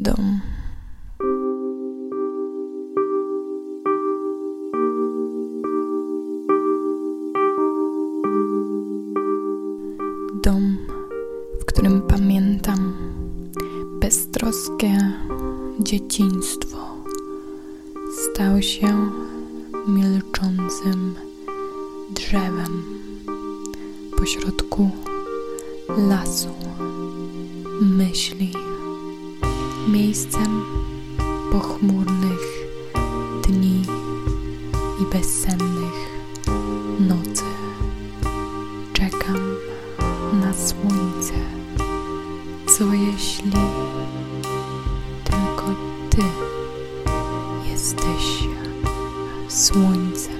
dom. Dom, w którym pamiętam beztroskie dzieciństwo, stał się milczącym drzewem pośrodku lasu myśli, miejscem pochmurnych dni i bezsennych nocy. Czekam na słońce. Co jeśli tylko ty jesteś słońcem?